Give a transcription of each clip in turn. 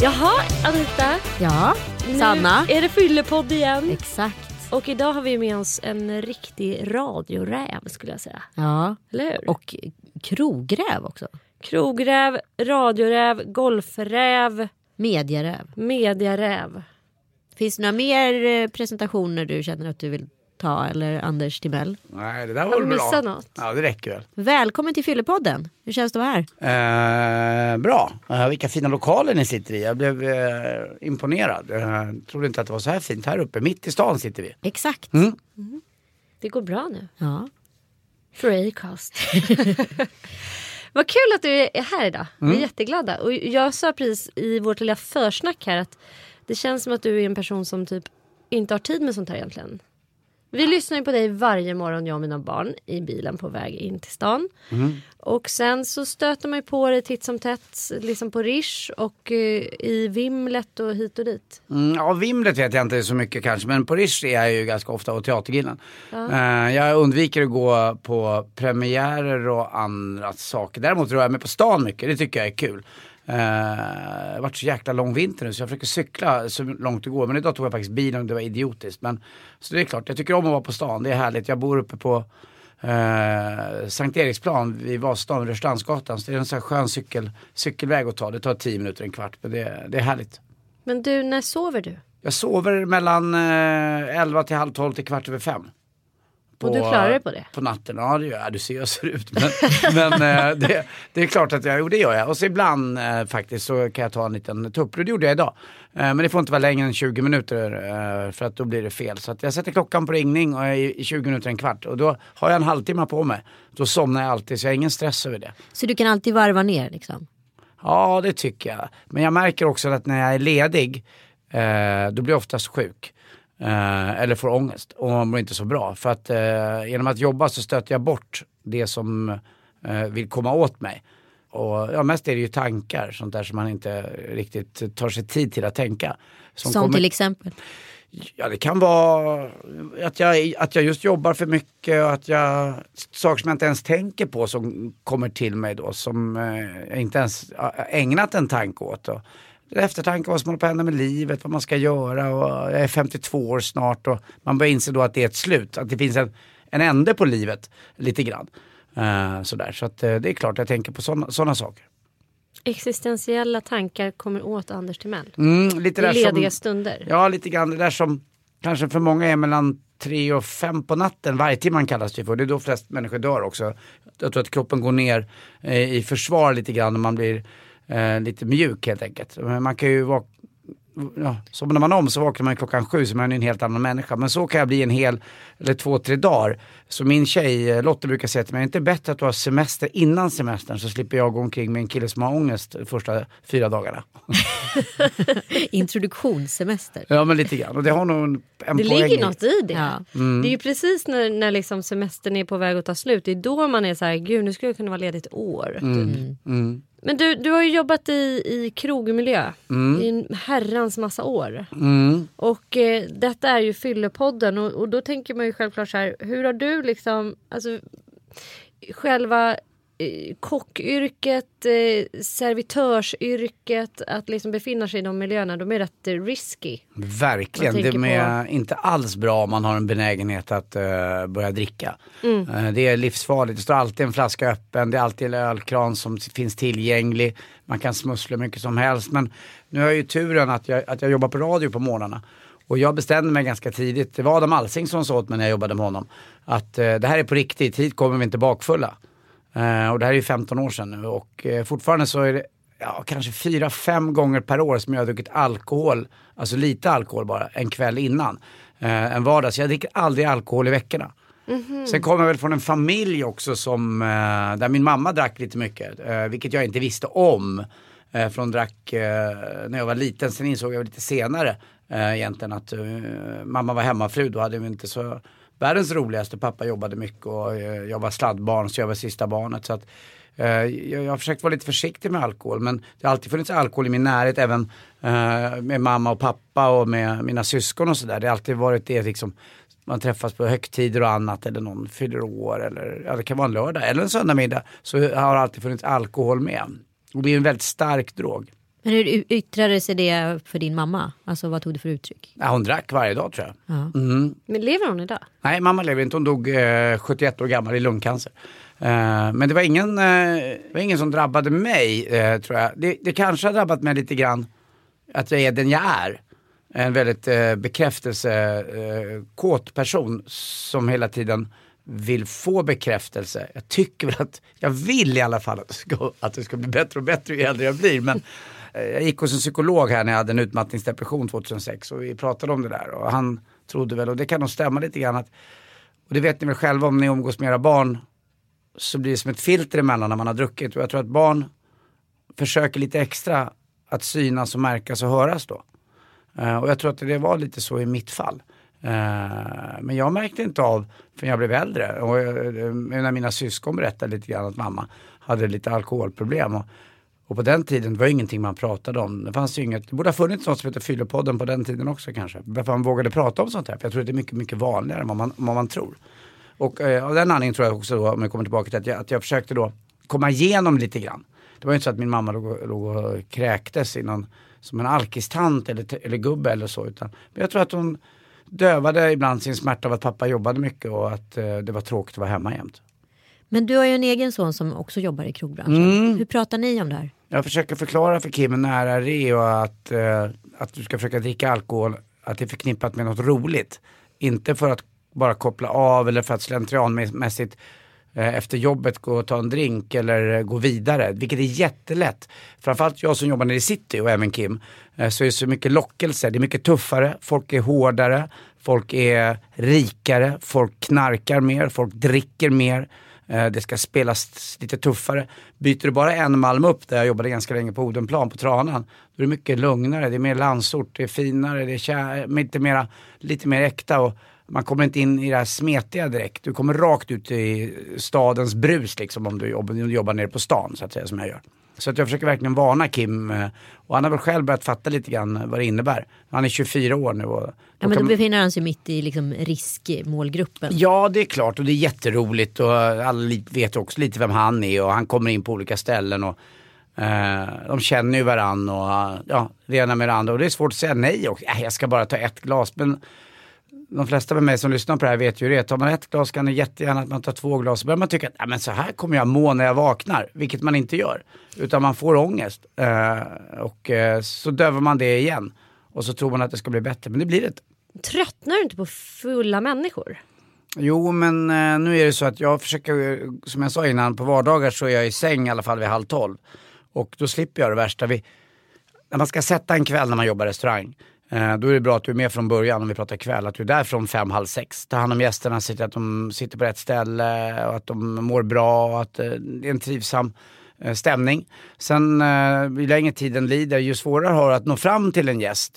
Jaha, Anita. Ja, Nu Sanna. är det fyllepodd igen. Exakt. Och idag har vi med oss en riktig radioräv skulle jag säga. Ja. Eller hur? Och krogräv också. Krogräv, radioräv, golfräv, Medieräv. mediaräv. Finns det några mer eh, presentationer du känner att du vill ta? Eller Anders Timell? Nej, det där var väl bra. något? Ja, det räcker väl. Välkommen till Fyllepodden. Hur känns det att vara här? Eh, bra. Eh, vilka fina lokaler ni sitter i. Jag blev eh, imponerad. Eh, trodde inte att det var så här fint här uppe. Mitt i stan sitter vi. Exakt. Mm. Det går bra nu. Ja. För Acast. Vad kul att du är här idag. Vi Mm. är jätteglada. Och jag sa precis i vårt lilla försnack här att det känns som att du är en person som typ inte har tid med sånt här egentligen. Vi lyssnar ju på dig varje morgon, jag och mina barn, i bilen på väg in till stan. Mm. Och sen så stöter man ju på dig titt som tätt, liksom på Rish och eh, i Vimlet och hit och dit. Mm, ja, Vimlet vet jag inte så mycket kanske, men på Rish är jag ju ganska ofta och Teatergrillen. Eh, jag undviker att gå på premiärer och andra saker. Däremot rör jag mig på stan mycket, det tycker jag är kul. Eh, det har varit så jäkla lång vinter nu så jag försöker cykla så långt det går. Men idag tog jag faktiskt bilen och det var idiotiskt. Men, så det är klart, jag tycker om att vara på stan, det är härligt. Jag bor uppe på eh, Sankt Eriksplan vid Vasastan, Rörstrandsgatan. Så det är en sån här skön cykel, cykelväg att ta. Det tar 10 minuter, en kvart. Men det, det är härligt. Men du, när sover du? Jag sover mellan eh, 11 till halv 12 till kvart över fem. Och du klarar dig på det? På natten, ja det gör jag. Du ser hur jag ser ut. Men, men eh, det, det är klart att jag, jo det gör jag. Och så ibland eh, faktiskt så kan jag ta en liten tuppro. Det gjorde jag idag. Eh, men det får inte vara längre än 20 minuter för att då blir det fel. Så jag sätter klockan på ringning och är i, i 20 minuter, en kvart. Och då har jag en halvtimme på mig. Då somnar jag alltid så jag har ingen stress över det. Så du kan alltid varva ner liksom? Ja, det tycker jag. Men jag märker också att när jag är ledig, då blir jag oftast sjuk. Eh, eller får ångest och mår inte så bra. För att eh, genom att jobba så stöter jag bort det som eh, vill komma åt mig. Och ja, mest är det ju tankar, sånt där som man inte riktigt tar sig tid till att tänka. Som, kommer- till exempel? Ja, det kan vara att jag, att jag just jobbar för mycket och att jag, saker som jag inte ens tänker på som kommer till mig då som eh, jag inte ens ägnat en tanke åt. Och eftertanke vad som håller på att hända med livet, vad man ska göra och jag är 52 år snart och man börjar inse då att det är ett slut, att det finns en, en ände på livet lite grann. Eh, sådär. Så att, eh, det är klart jag tänker på sådana saker. Existentiella tankar kommer åt Anders Timell. Mm, lite där lediga som, stunder. Ja, lite grann det där som kanske för många är mellan tre och fem på natten. Vargtimman kallas det för. Det är då flest människor dör också. Jag tror att kroppen går ner eh, i försvar lite grann när man blir eh, lite mjuk helt enkelt. Men man kan ju vara Ja, somnar man om så vaknar man klockan sju så man är en helt annan människa. Men så kan jag bli en hel, eller två, tre dagar. Så min tjej eh, Lotte brukar säga till mig, är det inte bättre att du har semester innan semestern så slipper jag gå omkring med en kille som har ångest de första fyra dagarna. Introduktionssemester. Ja men lite grann och det har nog en, en Det poäng ligger i. något i det. Ja. Det är ju precis när, när liksom semestern är på väg att ta slut. Det är då man är så här, gud nu skulle jag kunna vara ledig ett år. typ. Mm. Men du, du har ju jobbat i, i krogmiljö i en herrans massa år. Mm. Och eh, detta är ju Fyllepodden och, och då tänker man ju självklart så här, hur har du liksom, alltså själva kockyrket, eh, servitörsyrket, att liksom befinna sig i de miljöerna, de är rätt eh, risky. Verkligen, det är inte alls bra om man har en benägenhet att eh, börja dricka. Mm. Eh, det är livsfarligt, det står alltid en flaska öppen, det är alltid en ölkran som finns tillgänglig. Man kan smussla hur mycket som helst. Men nu har jag ju turen att jag, att jag jobbar på radio på morgnarna. Och jag bestämde mig ganska tidigt, det var Adam Alsing som sa åt mig när jag jobbade med honom, att eh, det här är på riktigt, hit kommer vi inte bakfulla. Eh, och det här är ju 15 år sedan nu och eh, fortfarande så är det ja, kanske fyra, fem gånger per år som jag har druckit alkohol, alltså lite alkohol bara, en kväll innan. Eh, en vardag, så jag dricker aldrig alkohol i veckorna. Sen kommer jag väl från en familj också som, eh, där min mamma drack lite mycket, eh, vilket jag inte visste om. Eh, för hon drack eh, när jag var liten, sen insåg jag lite senare eh, egentligen att mamma var hemmafru, då hade vi inte så världens roligaste. Pappa jobbade mycket och eh, jag var sladdbarn så jag var sista barnet. Så att, eh, jag, jag har försökt vara lite försiktig med alkohol men det har alltid funnits alkohol i min närhet även eh, med mamma och pappa och med mina syskon och sådär. Det har alltid varit det liksom man träffas på högtider och annat eller någon fyller år eller ja, det kan vara en lördag eller en söndagmiddag så har det alltid funnits alkohol med. Och det är en väldigt stark drog. Men hur yttrade sig det för din mamma? Alltså vad tog det för uttryck? Ja, hon drack varje dag tror jag. Ja. Mm. Men lever hon idag? Nej, mamma lever inte. Hon dog eh, 71 år gammal i lungcancer. Eh, men det var, ingen, eh, det var ingen som drabbade mig, eh, tror jag. Det, det kanske har drabbat mig lite grann att jag är den jag är. En väldigt eh, bekräftelsekåt person som hela tiden vill få bekräftelse. Jag tycker väl att, jag vill i alla fall att det ska, att det ska bli bättre och bättre ju äldre jag blir. Men eh, jag gick hos en psykolog här när jag hade en utmattningsdepression 2006 och vi pratade om det där och han trodde väl, och det kan nog stämma lite grann att, och det vet ni väl själva om ni umgås med era barn, så blir det som ett filter emellan när man har druckit och jag tror att barn försöker lite extra att synas och märkas och höras då. Eh, och jag tror att det var lite så i mitt fall. Eh, men jag märkte inte av förrän jag blev äldre. Och eh, när mina syskon berättade lite grann att mamma hade lite alkoholproblem. Och, och på den tiden det var ingenting man pratade om. Det fanns ju inget, det borde ha funnits något som heter Fyllepodden på den tiden också kanske. Varför man vågade prata om sånt här. För jag tror att det är mycket, mycket vanligare än vad man, vad man tror. Och eh, av den anledningen tror jag också då, om jag kommer tillbaka till att jag, att jag försökte då komma igenom lite grann. Det var ju inte så att min mamma låg, låg och kräktes i någon som en alkistant eller, eller gubbe eller så. Utan, men jag tror att hon dövade ibland sin smärta av att pappa jobbade mycket och att eh, det var tråkigt att vara hemma jämt. Men du har ju en egen son som också jobbar i krogbranschen. Mm. Hur pratar ni om det här? Jag försöker förklara för Kim när det är och att, eh, att du ska försöka dricka alkohol, att det är förknippat med något roligt. Inte för att bara koppla av eller för att slentrianmässigt eh, efter jobbet gå och ta en drink eller gå vidare, vilket är jättelätt. Framförallt jag som jobbar nere i city och även Kim, eh, så är det så mycket lockelse, det är mycket tuffare, folk är hårdare, folk är rikare, folk knarkar mer, folk dricker mer. Eh, det ska spelas lite tuffare. Byter du bara en malm upp, där jag jobbade ganska länge på Odenplan, på Tranan, då är det mycket lugnare, det är mer landsort, det är finare, det är kär, lite, mera, lite mer äkta. Och man kommer inte in i det här smetiga direkt. Du kommer rakt ut i stadens brus liksom om du jobbar, jobbar nere på stan så att säga som jag gör. Så att jag försöker verkligen varna Kim eh, och han har väl själv börjat fatta lite grann vad det innebär. Han är 24 år nu. Och, Ja, men då befinner han sig mitt i liksom riskmålgruppen. Ja det är klart och det är jätteroligt och alla vet också lite vem han är och han kommer in på olika ställen och eh, de känner ju varann och ja, det ena med det andra och det är svårt att säga nej och äh, jag ska bara ta ett glas men de flesta med mig som lyssnar på det här vet ju hur det är. Tar man ett glas kan det jättegärna att man tar två glas. Så börjar man tycka att "Ja, men så här kommer jag må när jag vaknar. Vilket man inte gör. Utan man får ångest. Eh, och eh, så dövar man det igen. Och så tror man att det ska bli bättre. Men det blir det inte. Tröttnar du inte på fulla människor? Jo men eh, nu är det så att jag försöker, som jag sa innan, på vardagar så är jag i säng i alla fall vid halv tolv. Och då slipper jag det värsta. Vi, när man ska sätta en kväll när man jobbar i restaurang, Eh, då är det bra att du är med från början om vi pratar kväll. Att du är där från fem, halv sex. Ta hand om gästerna, se till att de sitter på rätt ställe och att de mår bra och att eh, det är en trivsam eh, stämning. Sen ju längre tiden lider, ju svårare har det att nå fram till en gäst.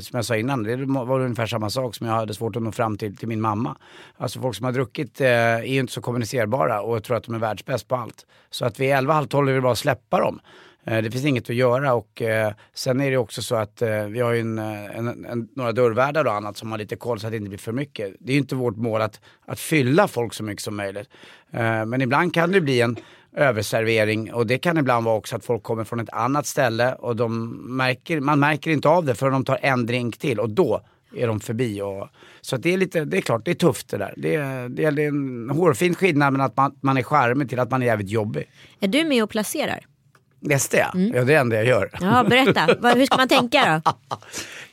Som jag sa innan, det var ungefär samma sak som jag hade svårt att nå fram till, till min mamma. Alltså folk som har druckit är ju inte så kommunicerbara och tror att de är världsbäst på allt. Så att vid 11, halv 12 är det bara att släppa dem. Eh, det finns inget att göra och eh, sen är det också så att eh, vi har ju en, eh, en, en, några dörrvärdar och annat som har lite koll så att det inte blir för mycket. Det är ju inte vårt mål att, att fylla folk så mycket som möjligt. Eh, Men ibland kan det bli en överservering och det kan ibland vara också att folk kommer från ett annat ställe och de märker, man märker inte av det förrän de tar en drink till och då är de förbi. Och, så att det är lite, det är klart, det är tufft det där. Det är, det är en hårfin skillnad mellan att man, man är charmig till att man är jävligt jobbig. Är du med och placerar? Nästa ja, ja det är det enda jag gör. Ja, berätta. Hur ska man tänka då?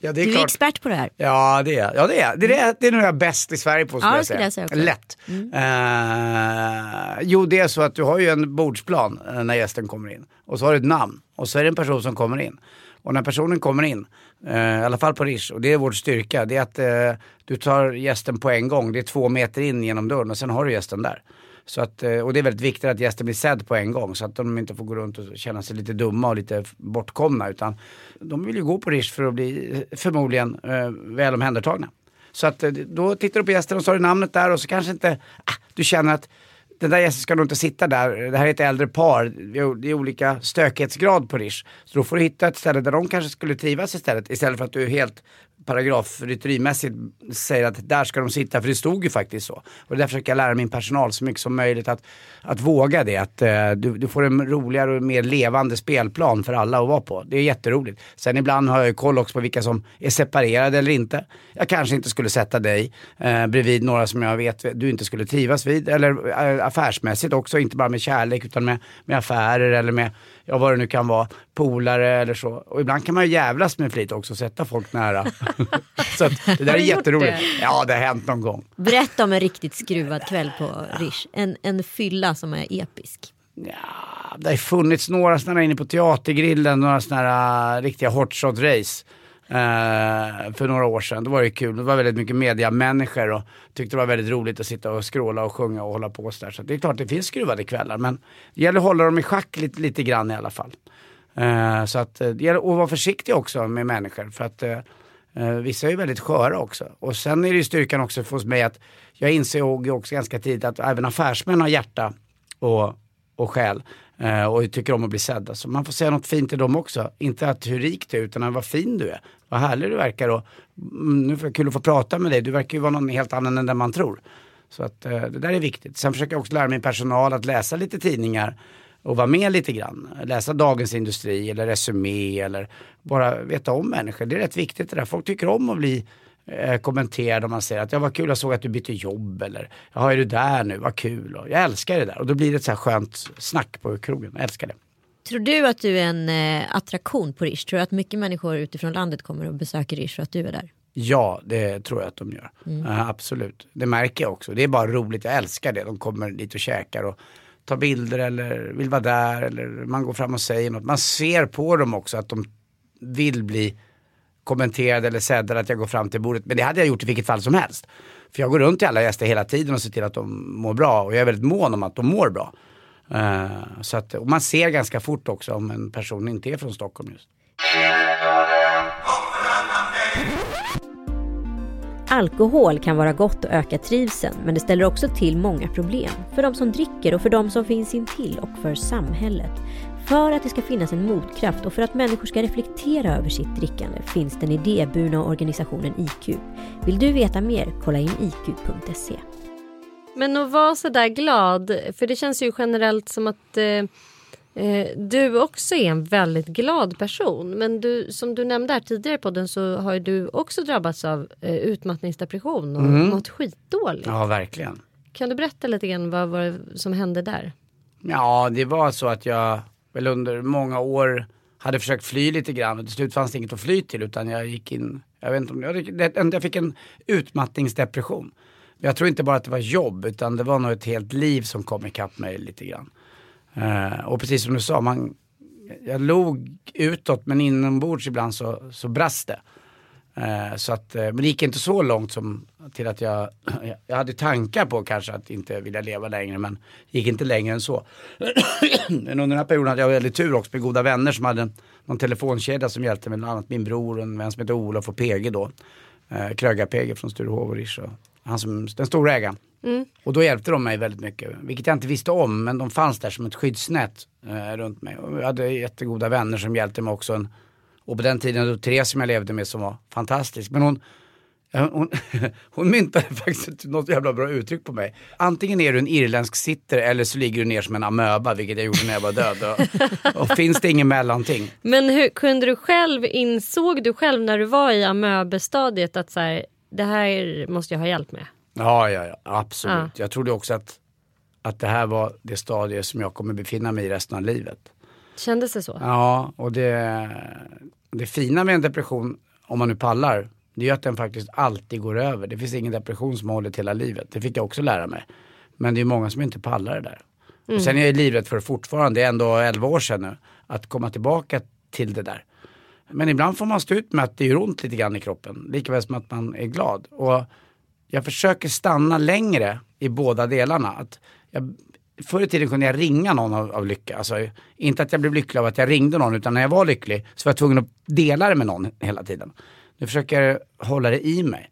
Ja, det är Du är klart. expert på det här. Ja det är ja, det. Är. Det, är, det är nog jag bäst i Sverige på Ja, jag säga. jag säga också. Mm. Lätt. Eh, jo det är så att du har ju en bordsplan eh, när gästen kommer in. Och så har du ett namn. Och så är det en person som kommer in. Och när personen kommer in, eh, i alla fall på Rish, och det är vår styrka, det är att eh, du tar gästen på en gång. Det är två meter in genom dörren och sen har du gästen där. Så att, eh, och det är väldigt viktigt att gästen blir sedd på en gång så att de inte får gå runt och känna sig lite dumma och lite bortkomna. Utan de vill ju gå på Rish för att bli eh, förmodligen eh, väl omhändertagna. Så att eh, då tittar du på gästen och så har du namnet där och så kanske inte, ah, du känner att den där gästen ska nog inte sitta där. Det här är ett äldre par. Det är olika stökighetsgrad på Rish. Så då får du hitta ett ställe där de kanske skulle trivas istället. Istället för att du helt paragrafrytterimässigt säger att där ska de sitta, för det stod ju faktiskt så. Och där försöker jag lära min personal så mycket som möjligt att, att våga det. Att eh, du, du får en roligare och mer levande spelplan för alla att vara på. Det är jätteroligt. Sen ibland har jag ju koll också på vilka som är separerade eller inte. Jag kanske inte skulle sätta dig eh, bredvid några som jag vet du inte skulle trivas vid. Eller eh, affärsmässigt också, inte bara med kärlek utan med, med affärer eller med ja vad det nu kan vara, polare eller så. Och ibland kan man ju jävlas med flit också, sätta folk nära. så det där är jätteroligt. Det? Ja, det har hänt någon gång. Berätta om en riktigt skruvad kväll på Rish. En, en fylla som är episk. Ja, det har funnits några sådana inne på Teatergrillen, några sådana uh, riktiga hotshot-race. Eh, för några år sedan. Då var det kul. Det var väldigt mycket mediamänniskor och tyckte det var väldigt roligt att sitta och skråla och sjunga och hålla på så där. Så det är klart det finns skruvade kvällar men det gäller att hålla dem i schack lite, lite grann i alla fall. Eh, så att eh, det gäller att vara försiktig också med människor för att vissa är ju väldigt sköra också. Och sen är det ju styrkan också för mig att jag insåg också ganska tidigt att även affärsmän har hjärta och, och själ. Eh, och tycker om att bli sedda. Så alltså, man får säga något fint till dem också. Inte att hur rik du är utan vad fin du är vad härlig du verkar och mm, nu är det kul att få prata med dig. Du verkar ju vara någon helt annan än den man tror. Så att eh, det där är viktigt. Sen försöker jag också lära min personal att läsa lite tidningar och vara med lite grann. Läsa Dagens Industri eller Resumé eller bara veta om människor. Det är rätt viktigt det där. Folk tycker om att bli eh, kommenterade om man säger att ja vad kul jag såg att du bytte jobb eller ja är du där nu, vad kul. Och jag älskar det där och då blir det ett så här skönt snack på krogen. Jag älskar det. Tror du att du är en eh, attraktion på Rish? Tror du att mycket människor utifrån landet kommer och besöker Rish för att du är där? Ja, det tror jag att de gör. Mm. Uh, absolut. Det märker jag också. Det är bara roligt. Jag älskar det. De kommer dit och käkar och tar bilder eller vill vara där eller man går fram och säger något. Man ser på dem också att de vill bli kommenterade eller sedde att jag går fram till bordet. Men det hade jag gjort i vilket fall som helst. För jag går runt till alla gäster hela tiden och ser till att de mår bra. Och jag är väldigt mån om att de mår bra. Uh, så att, och man ser ganska fort också om en person inte är från Stockholm just. Alkohol kan vara gott och öka trivseln men det ställer också till många problem. För de som dricker och för de som finns intill och för samhället. För att det ska finnas en motkraft och för att människor ska reflektera över sitt drickande finns den idéburna organisationen IQ. Vill du veta mer? Kolla in iq.se. Men att vara så där glad, för det känns ju generellt som att eh, eh, du också är en väldigt glad person. Men du, som du nämnde här tidigare på den så har du också drabbats av eh, utmattningsdepression och mm. mått skitdåligt. Ja, verkligen. Kan du berätta lite grann vad var som hände där? Ja, det var så att jag väl under många år hade försökt fly lite grann och till slut fanns det inget att fly till utan jag gick in, jag vet inte om, jag, jag fick en utmattningsdepression. Jag tror inte bara att det var jobb utan det var nog ett helt liv som kom ikapp mig lite grann. Uh, och precis som du sa, man, jag log utåt men inombords ibland så, så brast det. Uh, så att, uh, men det gick inte så långt som till att jag, jag hade tankar på kanske att inte vilja leva längre men gick inte längre än så. men under den här perioden hade jag väldigt tur också med goda vänner som hade någon telefonkedja som hjälpte mig, bland annat min bror och en vän som heter Olof och PG då. Uh, Krögar-PG från Sturehov och Rish han som, den stora ägaren. Mm. Och då hjälpte de mig väldigt mycket, vilket jag inte visste om, men de fanns där som ett skyddsnät eh, runt mig. Och jag hade jättegoda vänner som hjälpte mig också. En, och på den tiden, då Therese som jag levde med som var fantastisk. Men hon, hon, hon myntade faktiskt något jävla bra uttryck på mig. Antingen är du en irländsk sitter eller så ligger du ner som en amöba, vilket jag gjorde när jag var död. Och, och finns det ingen mellanting. Men hur kunde du själv, insåg du själv när du var i amöbestadiet att så här, det här måste jag ha hjälp med. Ja, ja, ja absolut. Ja. Jag trodde också att, att det här var det stadie som jag kommer befinna mig i resten av livet. Kändes det så? Ja, och det, det fina med en depression, om man nu pallar, det är att den faktiskt alltid går över. Det finns ingen depression som håller hela livet. Det fick jag också lära mig. Men det är många som inte pallar det där. Mm. Och sen är jag livrädd för fortfarande, det är ändå 11 år sedan nu, att komma tillbaka till det där. Men ibland får man stå ut med att det gör ont lite grann i kroppen. Likaväl som att man är glad. Och jag försöker stanna längre i båda delarna. Att jag, förr i tiden kunde jag ringa någon av, av lycka. Alltså, inte att jag blev lycklig av att jag ringde någon utan när jag var lycklig så var jag tvungen att dela det med någon hela tiden. Nu försöker jag hålla det i mig.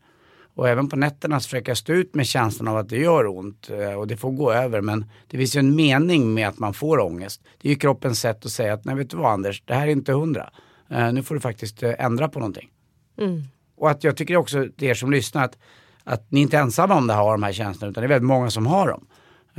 Och även på nätterna så försöker jag stå ut med känslan av att det gör ont eh, och det får gå över. Men det finns ju en mening med att man får ångest. Det är ju kroppens sätt att säga att nej vet du vad Anders, det här är inte hundra. Eh, nu får du faktiskt eh, ändra på någonting. Mm. Och att jag tycker också till er som lyssnar att, att ni inte är ensamma om det här, har de här känslorna utan det är väldigt många som har dem.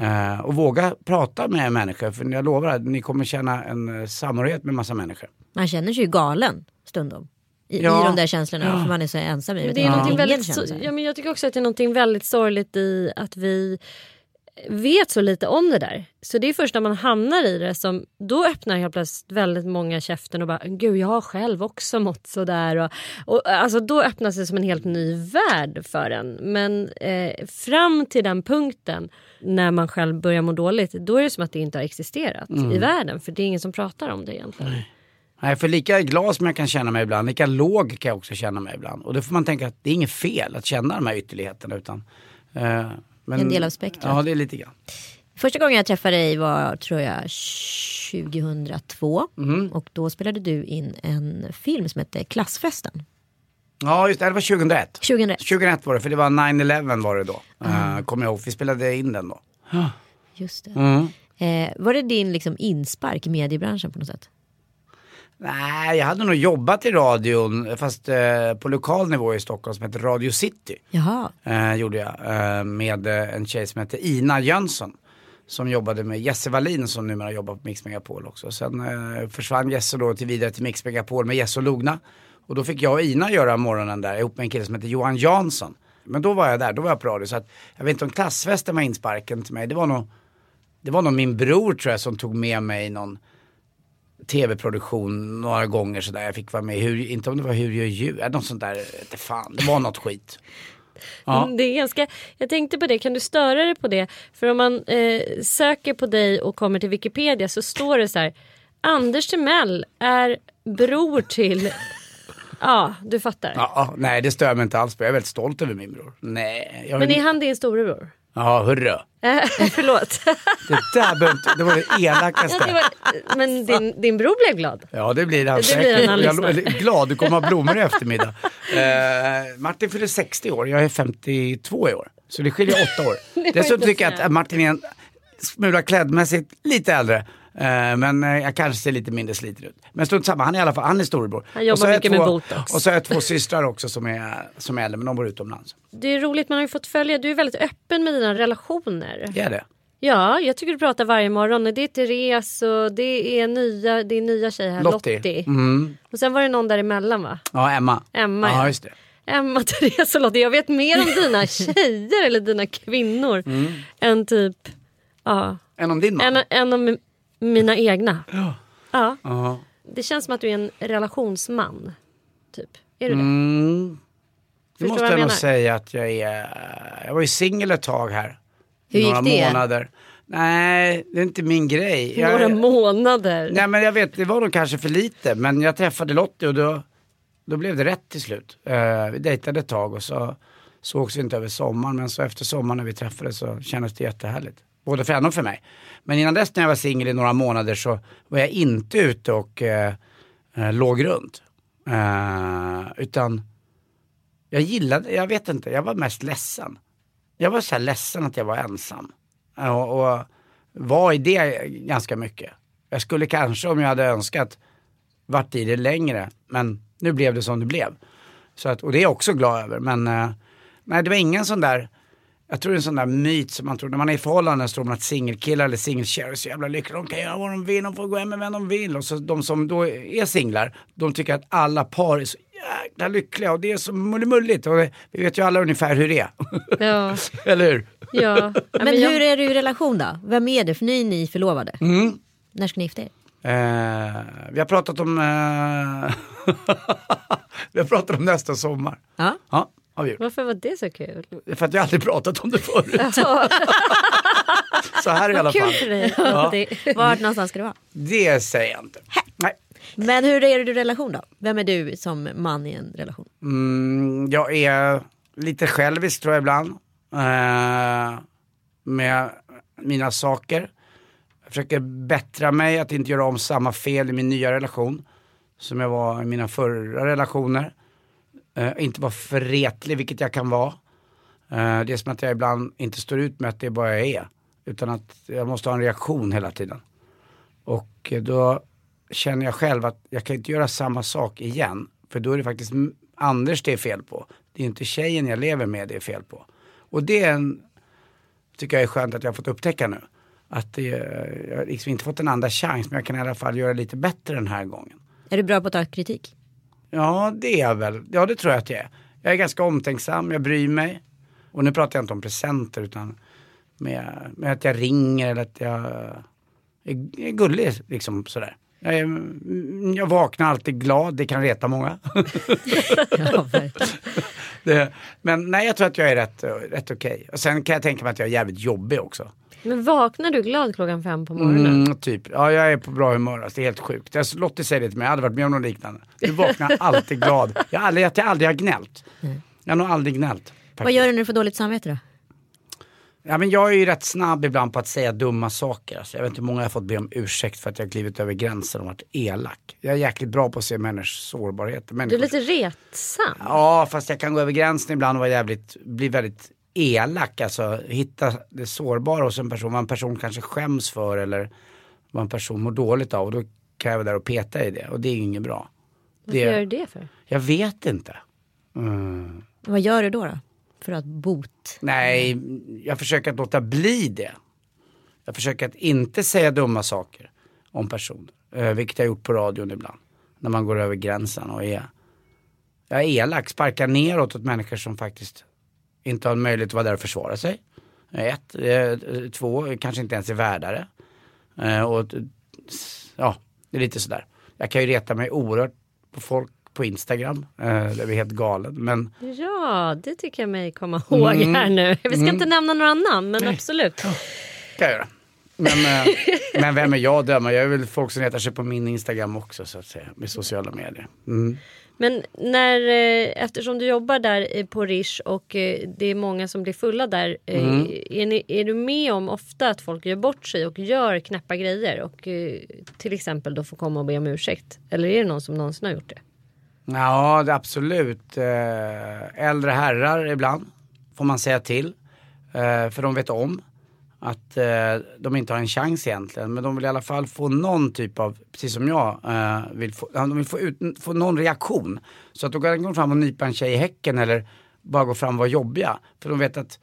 Eh, och våga prata med människor för jag lovar att ni kommer känna en eh, samhörighet med massa människor. Man känner sig ju galen stundom. I, Ja. i de där känslorna för man är så ensam i det. det är Ja. väldigt, ja, men jag tycker också att det är någonting väldigt sorgligt i att vi vet så lite om det där. Så det är först när man hamnar i det som då öppnar helt plötsligt väldigt många käften och bara gud jag har själv också mått sådär. Och, och, alltså, då öppnas det som en helt ny värld för en. Men eh, fram till den punkten när man själv börjar må dåligt då är det som att det inte har existerat i världen för det är ingen som pratar om det egentligen. Nej, för lika glad som jag kan känna mig ibland, lika låg kan jag också känna mig ibland. Och då får man tänka att det är inget fel att känna de här ytterligheterna. Utan, eh, men, En del av spektrat. Ja, det är lite grann. Första gången jag träffade dig var tror jag 2002. Mm. Och då spelade du in en film som hette Klassfesten. Ja, just det, det var 2001. 2001. 2001 var det, för det var 9-11 var det då. Uh, Kommer jag ihåg, vi spelade in den då. Just det. Mm. Eh, var det din liksom inspark i mediebranschen på något sätt? Nej, jag hade nog jobbat i radion, fast eh, på lokal nivå i Stockholm som heter Radio City. Jaha. Eh, gjorde jag, eh, med eh, en tjej som hette Ina Jönsson. Som jobbade med Jesse Wallin som numera jobbar på Mix Megapol också. Sen eh, försvann Jesse då till vidare till Mix Megapol med Jesse och Logna. Och då fick jag och Ina göra morgonen där ihop med en kille som heter Johan Jansson. Men då var jag där, då var jag på radio. Så att, jag vet inte om klassfesten var insparken till mig. Det var nog, det var nog min bror tror jag som tog med mig någon tv-produktion några gånger sådär. Jag fick vara med, hur, inte om det var Hur gör djur, något sånt där, inte fan, det var något skit. Ja. Det är ganska, jag tänkte på det, kan du störa dig på det? För om man eh, söker på dig och kommer till Wikipedia så står det så här. Anders Timell är bror till... Ja, du fattar. Ja, ja, nej det stör mig inte alls på. Jag är väldigt stolt över min bror. Nej, jag Men är han din storebror? Ja, hurra. Eh, förlåt. Det där behöver inte, det var det Ja, det elakaste. var, men din, din bror blev glad. Ja det blir han Det blir säkert. glad, du kommer ha blommor i eftermiddag. Eh, Martin fyller 60 år, jag är 52 i år. Så det skiljer åtta år. Dessutom tycker jag att Martin är en smula klädmässigt lite äldre. Eh, men eh, jag kanske ser lite mindre sliten ut. Men strunt samma, han är i alla fall, han är storebror. Han jobbar mycket med två, botox. Och så har jag två systrar också som är, som är äldre, men de bor utomlands. Det är roligt, man har ju fått följa, du är väldigt öppen med dina relationer. Det är det. Ja, jag tycker du pratar varje morgon. Det är Therese och det är nya, det är nya tjej här, Lottie. Lottie. Mm. Och sen var det någon däremellan va? Ja, Emma. Emma, Ja, ja. just det. Emma, Therese och Lottie. Jag vet mer om dina tjejer eller dina kvinnor Mm. än typ ja, Än om din man. en av mi- mina egna. Ja. Ja. Ja. Det känns som att du är en relationsman. Typ. Är du det? Mm. Det måste jag jag nog säga att jag är. Jag var ju singel ett tag här. Hur gick några det? månader. Nej, det är inte min grej. Jag, Några månader. nej men jag vet, det var nog kanske för lite. Men jag träffade Lottie och då, då blev det rätt till slut. Eh, vi dejtade ett tag och så sågs vi inte över sommaren. Men så efter sommaren när vi träffades så kändes det jättehärligt. Både för henne och för mig. Men innan dess när jag var singel i några månader så var jag inte ute och eh, eh låg runt. Eh, utan jag gillade, jag vet inte, jag var mest ledsen. Jag var så här ledsen att jag var ensam. Eh, och, och var i det ganska mycket. Jag skulle kanske om jag hade önskat varit i det längre. Men nu blev det som det blev. Så att, och det är jag också glad över. Men eh, nej, det var ingen sån där, jag tror det är en sån där myt som man tror, när man är i förhållanden så tror man att singelkillar eller singeltjejer är så jävla lyckliga. De kan göra vad de vill, de får gå hem med vem de vill. Och så de som då är singlar, de tycker att alla par är så jäkla lyckliga och det är så mulligt. Och det, vi vet ju alla ungefär hur det är. Ja. eller hur? ja. Men, hur är du i relation då? Vem är det? För nu är ni förlovade. Mm. När ska ni gifta er? Eh, vi har pratat om eh, Vi har pratat om nästa sommar. Ja. Ja, har vi gjort. Varför var det så kul? För att jag aldrig pratat om det förut. Så här i alla Kul fall. för dig. Ja. Det- Vart någonstans ska det vara? Det säger jag inte. Nej. Men hur är du i relation då? Vem är du som man i en relation? Mm, jag är lite självisk tror jag ibland. Eh, med mina saker. Jag försöker bättra mig att inte göra om samma fel i min nya relation. Som jag var i mina förra relationer. Eh, inte vara för retlig, vilket jag kan vara. Eh, det är som att jag ibland inte står ut med att det är bara jag är. Utan att jag måste ha en reaktion hela tiden. Och eh, då känner jag själv att jag kan inte göra samma sak igen. För då är det faktiskt Anders det är fel på. Det är inte tjejen jag lever med det är fel på. Och det är en, tycker jag är skönt att jag har fått upptäcka nu. Att det, jag har liksom inte fått en andra chans men jag kan i alla fall göra lite bättre den här gången. Är du bra på att ta kritik? Ja, det är jag väl. Ja, det tror jag att jag är. Jag är ganska omtänksam, jag bryr mig. Och nu pratar jag inte om presenter utan med, med att jag ringer eller att jag är, är gullig liksom sådär. Jag, är, mm, jag vaknar alltid glad, det kan reta många. Ja, det, men nej, jag tror att jag är rätt, rätt okej. Och sen kan jag tänka mig att jag är jävligt jobbig också. Men vaknar du glad klockan fem på morgonen? Mm, typ. Ja, jag är på bra humör. Alltså, det är helt sjukt. Jag, Lottie säger det till mig, jag hade varit med om något liknande. Du vaknar alltid glad. Jag har aldrig, jag aldrig har gnällt. Jag har nog aldrig gnällt. Vad gör du när du får dåligt samvete då? Ja, men jag är ju rätt snabb ibland på att säga dumma saker. Alltså, jag vet inte hur många jag har fått be om ursäkt för att jag har klivit över gränsen och varit elak. Jag är jäkligt bra på att se människors sårbarhet. Du är Människors... lite retsam. Ja, fast jag kan gå över gränsen ibland och vara jävligt, bli väldigt elak. Alltså hitta det sårbara hos en person, vad en person kanske skäms för eller vad en person mår dåligt av. Och då kan jag vara där och peta i det och det är ju inget bra. Varför Det- gör du det för? Jag vet inte. Mm. Vad gör du då? då? För att bot? Nej, jag försöker att låta bli det. Jag försöker att inte säga dumma saker om personer. Eh, vilket jag gjort på radion ibland. När man går över gränsen och är, jag är elak, sparkar neråt åt människor som faktiskt inte har möjlighet att vara där och försvara sig. Ett. Eh, två, kanske inte ens är värdare. Eh, och ja, det är lite sådär. Jag kan ju reta mig oerhört på folk på Instagram. Eh, det är helt galen. Men Ja, det tycker jag mig komma ihåg Mm. här nu. Vi ska inte nämna några namn, men absolut. kan jag göra. Men, eh, men vem är jag att döma? Jag är väl folk som retar sig på min Instagram också så att säga. Med sociala medier. Mm. Men när, eh, eftersom du jobbar där eh, på Rish och eh, det är många som blir fulla där. Mm. Är, ni, är du med om ofta att folk gör bort sig och gör knäppa grejer och till exempel då får komma och be om ursäkt? Eller är det någon som någonsin har gjort det? Ja, det är absolut. Äldre herrar ibland får man säga till. För de vet om att eh, de inte har en chans egentligen. Men de vill i alla fall få någon typ av, precis som jag, eh, vill få, de vill få, ut, få någon reaktion. Så att de kan gå fram och nypa en tjej i häcken eller bara gå fram och vara jobbiga. För de vet att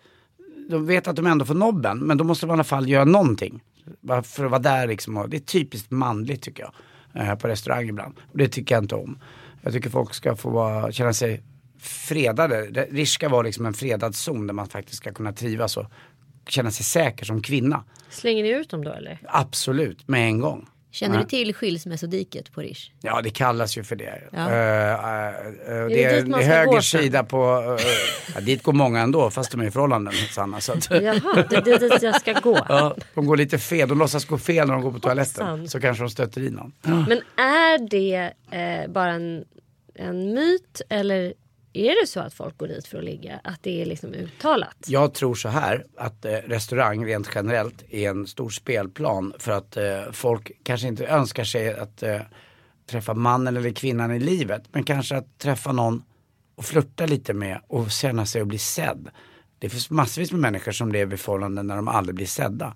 de vet att de ändå får nobben, men då måste de i alla fall göra någonting. Bara För att vara där liksom. Och det är typiskt manligt tycker jag. Eh, på restaurang ibland. Och det tycker jag inte om. Jag tycker folk ska få vara, känna sig fredade. Det- Rish ska vara liksom en fredad zon där man faktiskt ska kunna trivas och känna sig säker som kvinna. Slänger ni ut dem då eller? Absolut, med en gång. Känner du till skilsmässodiket på Rish? Ja, det kallas ju för det. Ja. Eh, det, det är, man det är ska höger sida på, uh, ja, dit går många ändå, fast de är i förhållanden Sanna. Så att, Jaha, det är dit jag ska gå. Ja, de går lite fel, de låtsas gå fel när de går på toaletten. Hoppsan. Så kanske de stöter i någon. Men är det bara en, en myt eller är det så att folk går dit för att ligga? Att det är liksom uttalat? Jag tror så här att eh, restaurang rent generellt är en stor spelplan för att eh, folk kanske inte önskar sig att eh, träffa mannen eller kvinnan i livet. Men kanske att träffa någon och flirta lite med och känna sig och bli sedd. Det finns massvis med människor som lever i förhållanden när de aldrig blir sedda.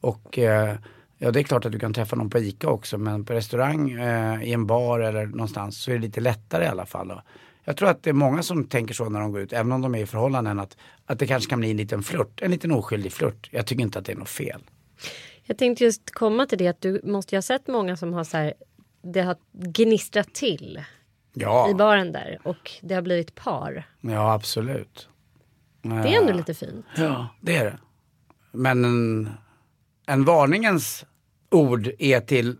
Och eh, ja, det är klart att du kan träffa någon på ICA också men på restaurang, eh, i en bar eller någonstans så är det lite lättare i alla fall. Jag tror att det är många som tänker så när de går ut, även om de är i förhållanden, att, att det kanske kan bli en liten flört, en liten oskyldig flört. Jag tycker inte att det är något fel. Jag tänkte just komma till det att du måste ju ha sett många som har så här, det har gnistrat till i Ja, baren där och det har blivit par. ja absolut. Det är ändå lite fint. Ja, det är det. Men en, en varningens ord är till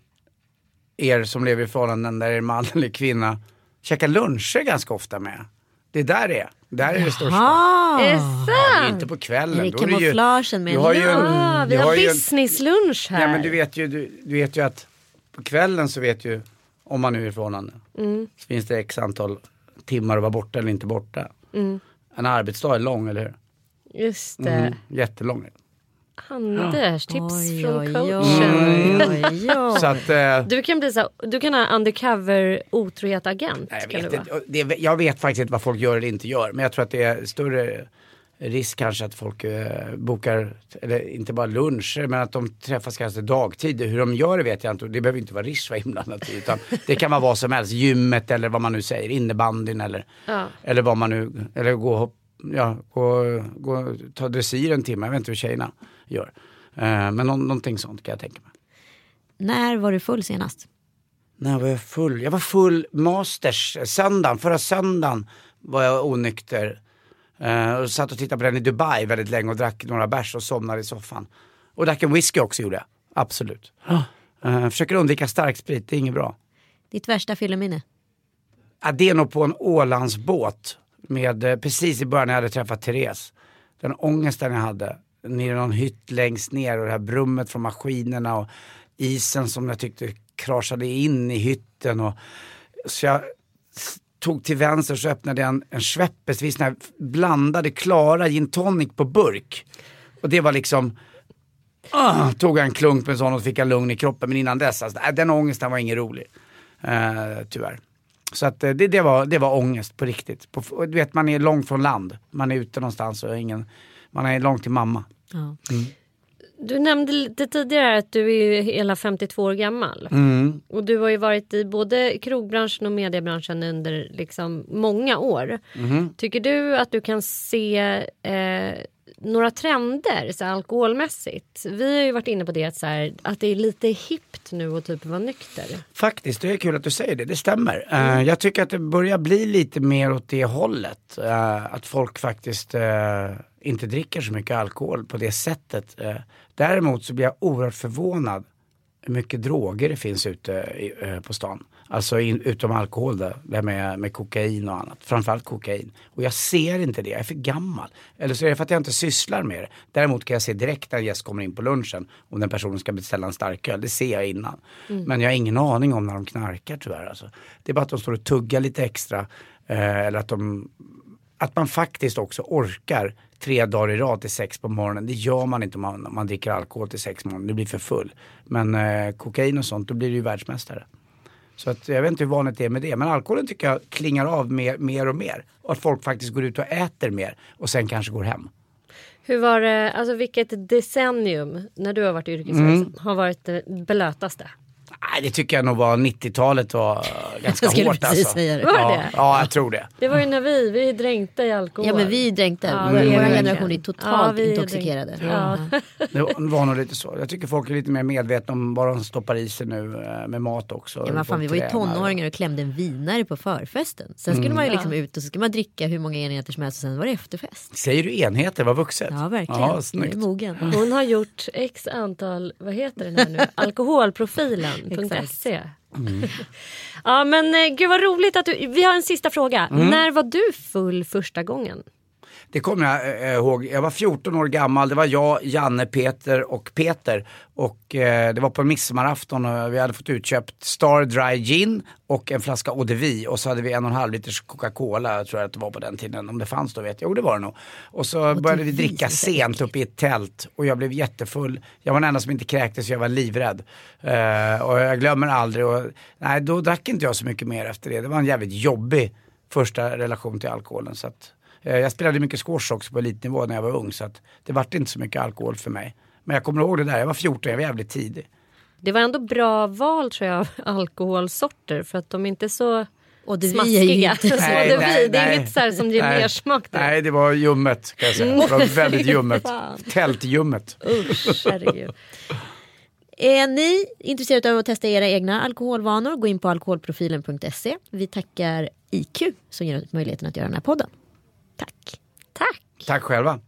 er som lever i förhållanden där er man eller kvinna käkar luncher ganska ofta med. Det är där det är. Där är det största. Är det Det är sant? inte på kvällen. Det Då är det ju- kamouflagen med du en har ju en- Ja, vi du har en- businesslunch här. Ja men du vet ju, du, du vet ju att på kvällen så vet ju, om man nu är i förhållande, Mm. så finns det x antal timmar att vara borta eller inte borta. Mm. En arbetsdag är lång, eller hur? Just det. Mm, jättelång. Anders, tips Oj, från oj, coachen. oj, oj, oj. Så att, eh, Du kan bli så du kan ha undercover otrohet agent. Nej, kan jag, vet inte, det, jag vet faktiskt inte vad folk gör eller inte gör. Men jag tror att det är större risk kanske att folk eh, bokar, eller inte bara luncher, men att de träffas kanske dagtid. Hur de gör det vet jag inte. Det behöver inte vara Rish inblandat i. Utan det kan vara vad som helst. Gymmet eller vad man nu säger. Innebandyn eller, Ja. eller vad man nu, eller gå och hopp, ja, gå, gå, ta dressyr en timme. Jag vet inte hur tjejerna gör. Eh, men nå, någonting sånt kan jag tänka mig. När var du full senast? När var jag full? Jag var full masters, söndagen, förra söndagen var jag onykter. Uh, och satt och tittade på den i Dubai väldigt länge och drack några bärs och somnade i soffan. Och drack en whisky också gjorde jag, absolut. Uh, försöker undvika starksprit, det är inget bra. Ditt värsta fylleminne? Ja, det är nog på en Ålandsbåt med, eh, precis i början när jag hade träffat Therese. Den ångesten jag hade, nere i någon hytt längst ner och det här brummet från maskinerna och isen som jag tyckte kraschade in i hytten. Och, så jag tog till vänster så öppnade jag en, en Schweppes, vi här blandade klara gin tonic på burk. Och det var liksom, uh, tog jag en klunk med en sån och fick jag lugn i kroppen. Men innan dess, alltså, den ångesten var ingen rolig. Uh, tyvärr. Så att eh, det, det, var, det var ångest på riktigt. På, du vet man är långt från land. Man är ute någonstans och ingen, man är långt till mamma. Ja. Du nämnde lite tidigare att du är hela 52 år gammal. Mm. Och du har ju varit i både krogbranschen och mediebranschen under liksom många år. Mhm. Tycker du att du kan se eh, några trender så här, alkoholmässigt? Vi har ju varit inne på det att, så här, att det är lite hippt nu att typ vara nykter. Faktiskt, det är kul att du säger det, det stämmer. Eh, jag tycker att det börjar bli lite mer åt det hållet. Eh, att folk faktiskt eh, inte dricker så mycket alkohol på det sättet. Däremot så blir jag oerhört förvånad hur mycket droger det finns ute i, på stan. Alltså in, utom alkohol där, där med, med kokain och annat. Framförallt kokain. Och jag ser inte det, jag är för gammal. Eller så är det för att jag inte sysslar med det. Däremot kan jag se direkt när en gäst kommer in på lunchen om den personen ska beställa en starköl. Det ser jag innan. Men jag har ingen aning om när de knarkar tyvärr. Alltså. Det är bara att de står och tuggar lite extra. Eh, eller att de att man faktiskt också orkar tre dagar i rad till sex på morgonen. Det gör man inte om man, man dricker alkohol till sex på morgonen. Det blir för full. Men eh, kokain och sånt, då blir du ju världsmästare. Så att, jag vet inte hur vanligt det är med det. Men alkoholen tycker jag klingar av mer, mer och mer. Och att folk faktiskt går ut och äter mer och sen kanske går hem. Hur var det, alltså vilket decennium när du har varit yrkesverksam Mm. har varit det blötaste? Nej, det tycker jag nog var 90-talet var ganska Jag skulle hårt precis alltså. säga det. Var det Ja, ja, jag tror det. Det var ju när vi, vi är dränkta i alkohol. Ja men vi är dränkta. Ja, Vår generation är Ja, totalt vi är intoxikerade. Ja. Det var- nog lite så. Jag tycker folk är lite mer medvetna om vad de stoppar i sig nu eh, med mat också. Ja, men fan, vi var ju tonåringar och klämde en vinare på förfesten. Sen skulle man ju liksom ut och så skulle man dricka hur många enheter som helst och sen var det efterfest. Säger du enheter, vad vuxet. Ja verkligen. Ja, är snyggt. mogen. Hon har gjort x antal, vad heter den här nu, alkoholprofilen.se. Ja men eh, gud vad roligt att du, vi har en sista fråga. När var du full första gången? Det kommer jag eh, ihåg. Jag var 14 år gammal. Det var jag, Janne, Peter och Peter. Och eh, det var på en midsommarafton och vi hade fått utköpt Star Dry Gin och en flaska Eau de Vie. Och så hade vi en och en halv liters Coca-Cola, tror jag att det var på den tiden. Om det fanns då vet jag. Jo det var det nog. Och så började vi dricka sent uppe i ett tält. Och jag blev jättefull. Jag var den enda som inte kräktes, jag var livrädd. Eh, och jag glömmer aldrig. Och, nej, då drack inte jag så mycket mer efter det. Det var en jävligt jobbig första relation till alkoholen. Så att, eh, jag spelade mycket squash också på elitnivå när jag var ung. Så att det vart inte så mycket alkohol för mig. Men jag kommer ihåg det där, jag var 14, jag var jävligt tidig. Det var ändå bra val tror jag av alkoholsorter för att de är inte så Och det vi är ju smaskiga. inte Så Nej, det, nej, vi, det är nej. inget så här som ger Nej. mer smak där. Nej, det var ljummet kan jag säga. Det var väldigt ljummet. Tältljummet. Usch, herregud. Är ni intresserade av att testa era egna alkoholvanor, gå in på alkoholprofilen.se. Vi tackar IQ som ger oss möjligheten att göra den här podden. Tack. Tack. Tack själva.